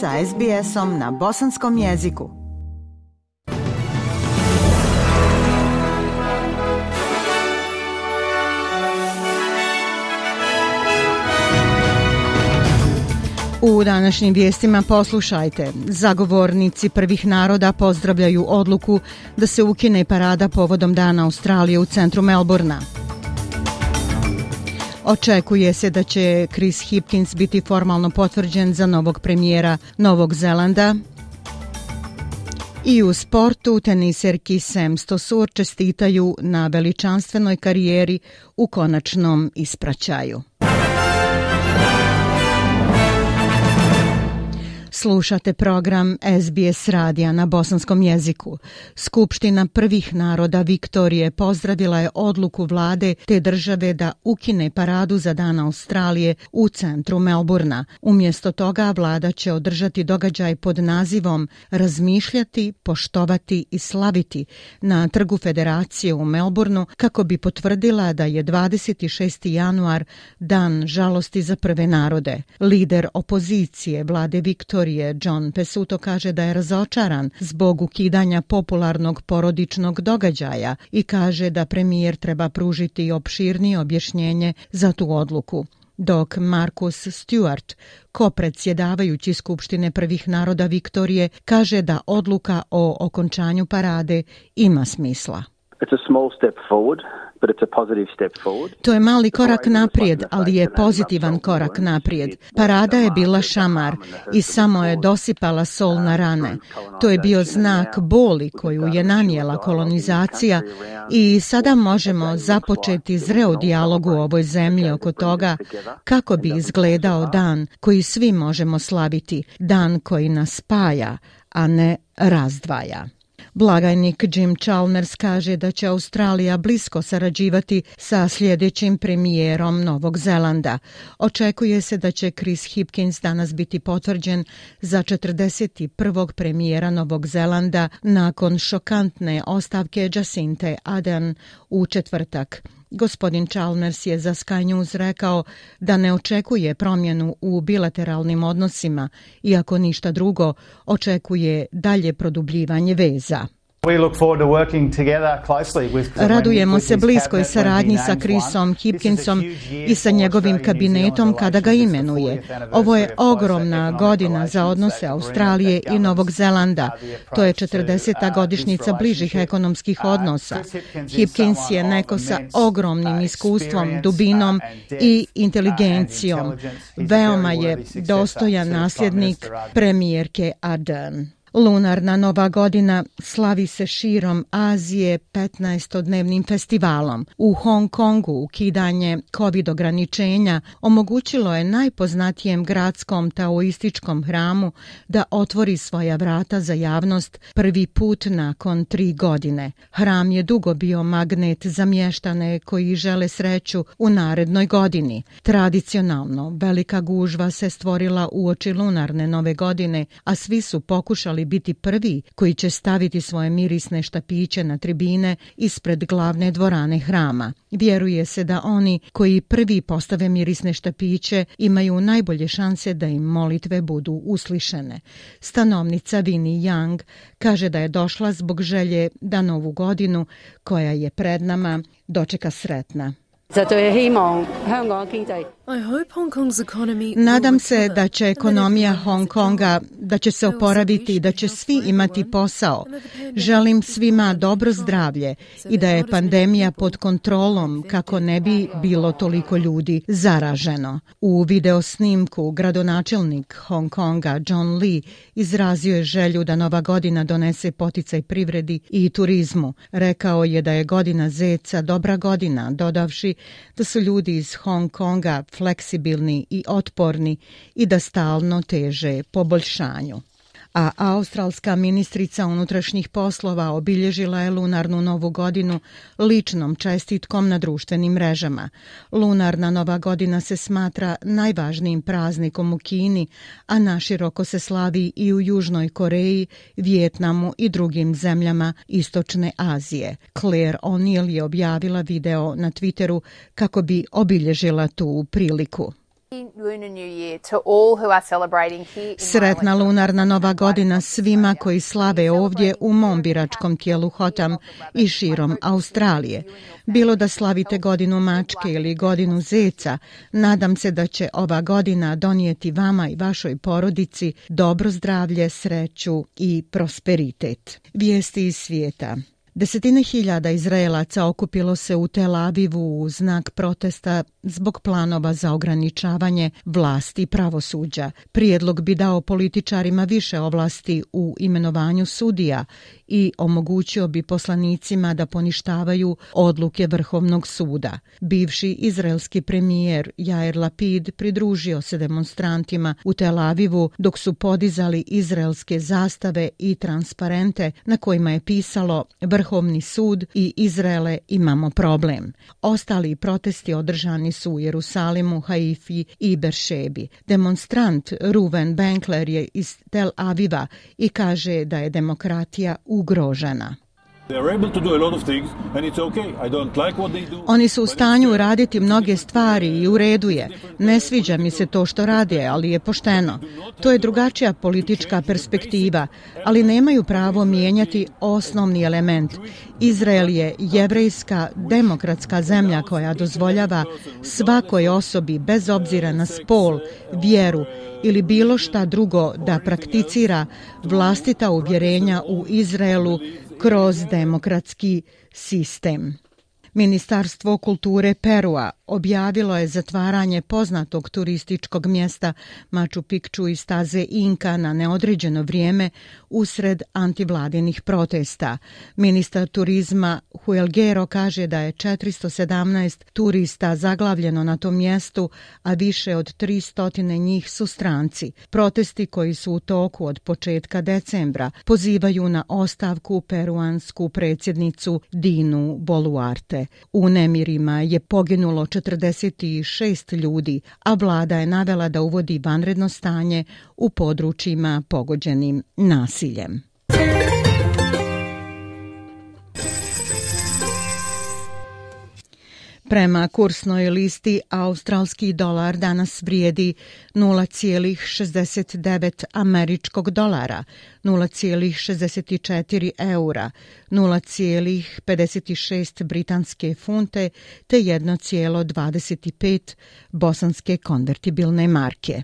sa SBS-om na bosanskom jeziku. U današnjim vijestima poslušajte. Zagovornici prvih naroda pozdravljaju odluku da se ukine parada povodom Dana Australije u centru Melbourna. Očekuje se da će Chris Hipkins biti formalno potvrđen za novog premijera Novog Zelanda. I u sportu teniserki Sam Stosur čestitaju na veličanstvenoj karijeri u konačnom ispraćaju. Slušate program SBS radija na bosanskom jeziku. Skupština prvih naroda Viktorije pozdravila je odluku vlade te države da ukine paradu za dan Australije u centru Melburna. Umjesto toga vlada će održati događaj pod nazivom Razmišljati, poštovati i slaviti na trgu federacije u Melburnu kako bi potvrdila da je 26. januar dan žalosti za prve narode. Lider opozicije vlade Viktorije istorije John Pesuto kaže da je razočaran zbog ukidanja popularnog porodičnog događaja i kaže da premijer treba pružiti opširnije objašnjenje za tu odluku. Dok Marcus Stewart, ko predsjedavajući Skupštine prvih naroda Viktorije, kaže da odluka o okončanju parade ima smisla. It's a small step forward. To je mali korak naprijed, ali je pozitivan korak naprijed. Parada je bila šamar i samo je dosipala sol na rane. To je bio znak boli koju je nanijela kolonizacija i sada možemo započeti zreo dijalog u ovoj zemlji oko toga kako bi izgledao dan koji svi možemo slaviti, dan koji nas spaja, a ne razdvaja. Blagajnik Jim Chalmers kaže da će Australija blisko sarađivati sa sljedećim premijerom Novog Zelanda. Očekuje se da će Chris Hipkins danas biti potvrđen za 41. premijera Novog Zelanda nakon šokantne ostavke Jacinte Aden u četvrtak. Gospodin Chalmers je za Sky News rekao da ne očekuje promjenu u bilateralnim odnosima, iako ništa drugo očekuje dalje produbljivanje veza. Radujemo se bliskoj saradnji sa Chrisom Hipkinsom i sa njegovim kabinetom kada ga imenuje. Ovo je ogromna godina za odnose Australije i Novog Zelanda. To je 40. godišnjica bližih ekonomskih odnosa. Hipkins je neko sa ogromnim iskustvom, dubinom i inteligencijom. Veoma je dostojan nasljednik premijerke Ardern. Lunarna nova godina slavi se širom Azije 15-dnevnim festivalom. U Hong Kongu ukidanje COVID ograničenja omogućilo je najpoznatijem gradskom taoističkom hramu da otvori svoja vrata za javnost prvi put nakon tri godine. Hram je dugo bio magnet za mještane koji žele sreću u narednoj godini. Tradicionalno, velika gužva se stvorila u oči lunarne nove godine, a svi su pokušali biti prvi koji će staviti svoje mirisne štapiće na tribine ispred glavne dvorane hrama. Vjeruje se da oni koji prvi postave mirisne štapiće imaju najbolje šanse da im molitve budu uslišene. Stanovnica Vini Young kaže da je došla zbog želje da novu godinu koja je pred nama dočeka sretna. Zato je Nadam se da će ekonomija Hong Konga da će se oporaviti i da će svi imati posao. Želim svima dobro zdravlje i da je pandemija pod kontrolom kako ne bi bilo toliko ljudi zaraženo. U videosnimku gradonačelnik Hong Konga John Lee izrazio je želju da nova godina donese poticaj privredi i turizmu. Rekao je da je godina zeca dobra godina, dodavši da su ljudi iz Hong Konga fleksibilni i otporni i da stalno teže poboljšanju a australska ministrica unutrašnjih poslova obilježila je lunarnu novu godinu ličnom čestitkom na društvenim mrežama. Lunarna nova godina se smatra najvažnijim praznikom u Kini, a naširoko se slavi i u Južnoj Koreji, Vjetnamu i drugim zemljama Istočne Azije. Claire O'Neill je objavila video na Twitteru kako bi obilježila tu priliku. Sretna lunarna nova godina svima koji slave ovdje u mom biračkom tijelu Hotam i širom Australije. Bilo da slavite godinu mačke ili godinu zeca, nadam se da će ova godina donijeti vama i vašoj porodici dobro zdravlje, sreću i prosperitet. Vijesti iz svijeta. Desetine hiljada Izraelaca okupilo se u Tel Avivu u znak protesta zbog planova za ograničavanje vlasti i pravosuđa. Prijedlog bi dao političarima više ovlasti u imenovanju sudija i omogućio bi poslanicima da poništavaju odluke Vrhovnog suda. Bivši izraelski premijer Jair Lapid pridružio se demonstrantima u Tel Avivu dok su podizali izraelske zastave i transparente na kojima je pisalo Vrhovni sud i Izraele imamo problem. Ostali protesti održani su u Jerusalimu, Haifi i Beršebi. Demonstrant Ruven Benkler je iz Tel Aviva i kaže da je demokratija ugrožena. Oni su u stanju raditi mnoge stvari i u redu je. Ne sviđa mi se to što rade, ali je pošteno. To je drugačija politička perspektiva, ali nemaju pravo mijenjati osnovni element. Izrael je jevrejska, demokratska zemlja koja dozvoljava svakoj osobi, bez obzira na spol, vjeru ili bilo šta drugo, da prakticira vlastita uvjerenja u Izraelu kroz demokratski sistem. Ministarstvo kulture Perua objavilo je zatvaranje poznatog turističkog mjesta Machu Picchu i staze Inka na neodređeno vrijeme usred antivladinih protesta. Ministar turizma Huelgero kaže da je 417 turista zaglavljeno na tom mjestu, a više od 300 njih su stranci. Protesti koji su u toku od početka decembra pozivaju na ostavku peruansku predsjednicu Dinu Boluarte. U nemirima je poginulo 46 ljudi, a vlada je navela da uvodi vanredno stanje u područjima pogođenim nasiljem. Prema kursnoj listi, australski dolar danas vrijedi 0,69 američkog dolara, 0,64 eura, 0,56 britanske funte te 1,25 bosanske konvertibilne marke.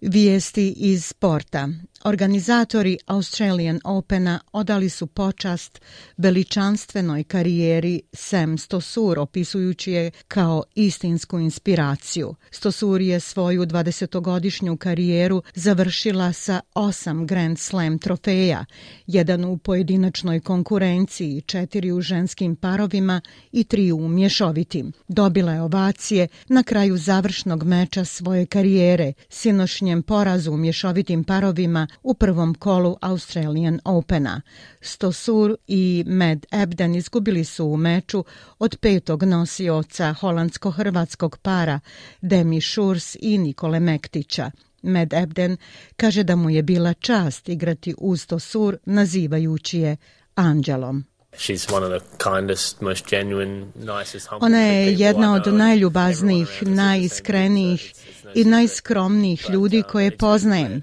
Vijesti iz sporta. Organizatori Australian Opena odali su počast veličanstvenoj karijeri Sam Stosur, opisujući je kao istinsku inspiraciju. Stosur je svoju 20-godišnju karijeru završila sa osam Grand Slam trofeja, jedan u pojedinačnoj konkurenciji, četiri u ženskim parovima i tri u mješovitim. Dobila je ovacije na kraju završnog meča svoje karijere, sinošnjem porazu u mješovitim parovima u prvom kolu Australian Opena. Stosur i Med Ebden izgubili su u meču od petog nosioca holandsko-hrvatskog para Demi Šurs i Nikole Mektića. Med Ebden kaže da mu je bila čast igrati uz Stosur nazivajući je Anđelom. Ona je jedna od najljubaznijih, najiskrenijih i najskromnijih ljudi koje poznajem.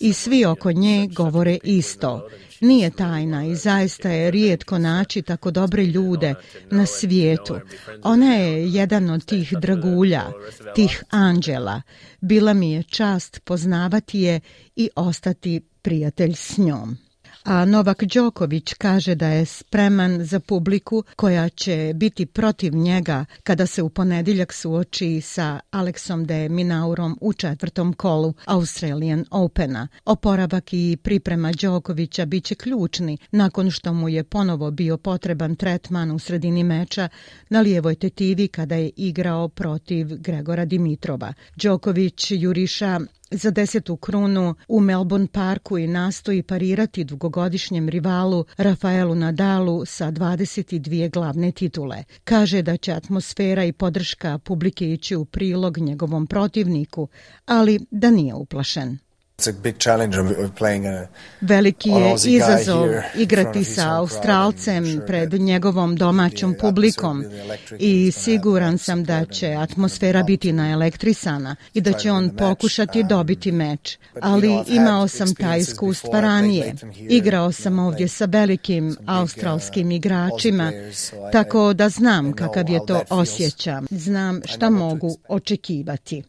i svi oko nje govore isto. Nije tajna i zaista je rijetko naći tako dobre ljude na svijetu. Ona je jedan od tih dragulja, tih anđela. Bila mi je čast poznavati je i ostati prijatelj s njom a Novak Đoković kaže da je spreman za publiku koja će biti protiv njega kada se u ponedjeljak suoči sa Aleksom de Minaurom u četvrtom kolu Australian Opena. Oporavak i priprema Đokovića bit će ključni nakon što mu je ponovo bio potreban tretman u sredini meča na lijevoj tetivi kada je igrao protiv Gregora Dimitrova. Đoković juriša za desetu krunu u Melbourne Parku i nastoji parirati dugogodišnjem rivalu Rafaelu Nadalu sa 22 glavne titule. Kaže da će atmosfera i podrška publike ići u prilog njegovom protivniku, ali da nije uplašen. Veliki je izazov igrati sa Australcem pred njegovom domaćom publikom i siguran sam da će atmosfera biti naelektrisana i da će on pokušati uh, dobiti meč. Ali imao sam ta iskustva ranije. Igrao sam ovdje sa velikim uh, australskim igračima, tako da znam kakav je to osjećam. Znam šta mogu očekivati.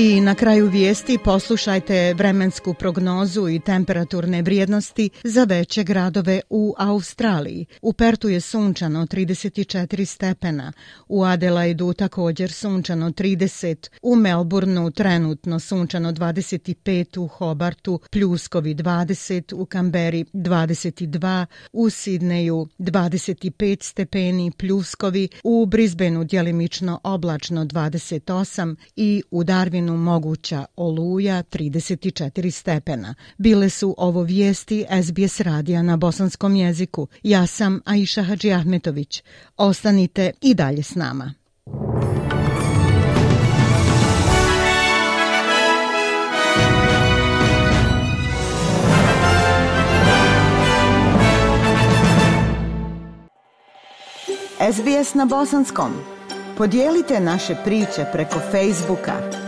I na kraju vijesti poslušajte vremensku prognozu i temperaturne vrijednosti za veće gradove u Australiji. U Pertu je sunčano 34 stepena, u Adelaidu također sunčano 30, u Melbourneu trenutno sunčano 25, u Hobartu pljuskovi 20, u Kamberi 22, u Sidneju 25 stepeni pljuskovi, u Brisbaneu djelimično oblačno 28 i u Darwinu Berlinu moguća oluja 34 stepena. Bile su ovo vijesti SBS radija na bosanskom jeziku. Ja sam Aisha Hadži Ahmetović. Ostanite i dalje s nama. SBS na bosanskom. Podijelite naše priče preko Facebooka.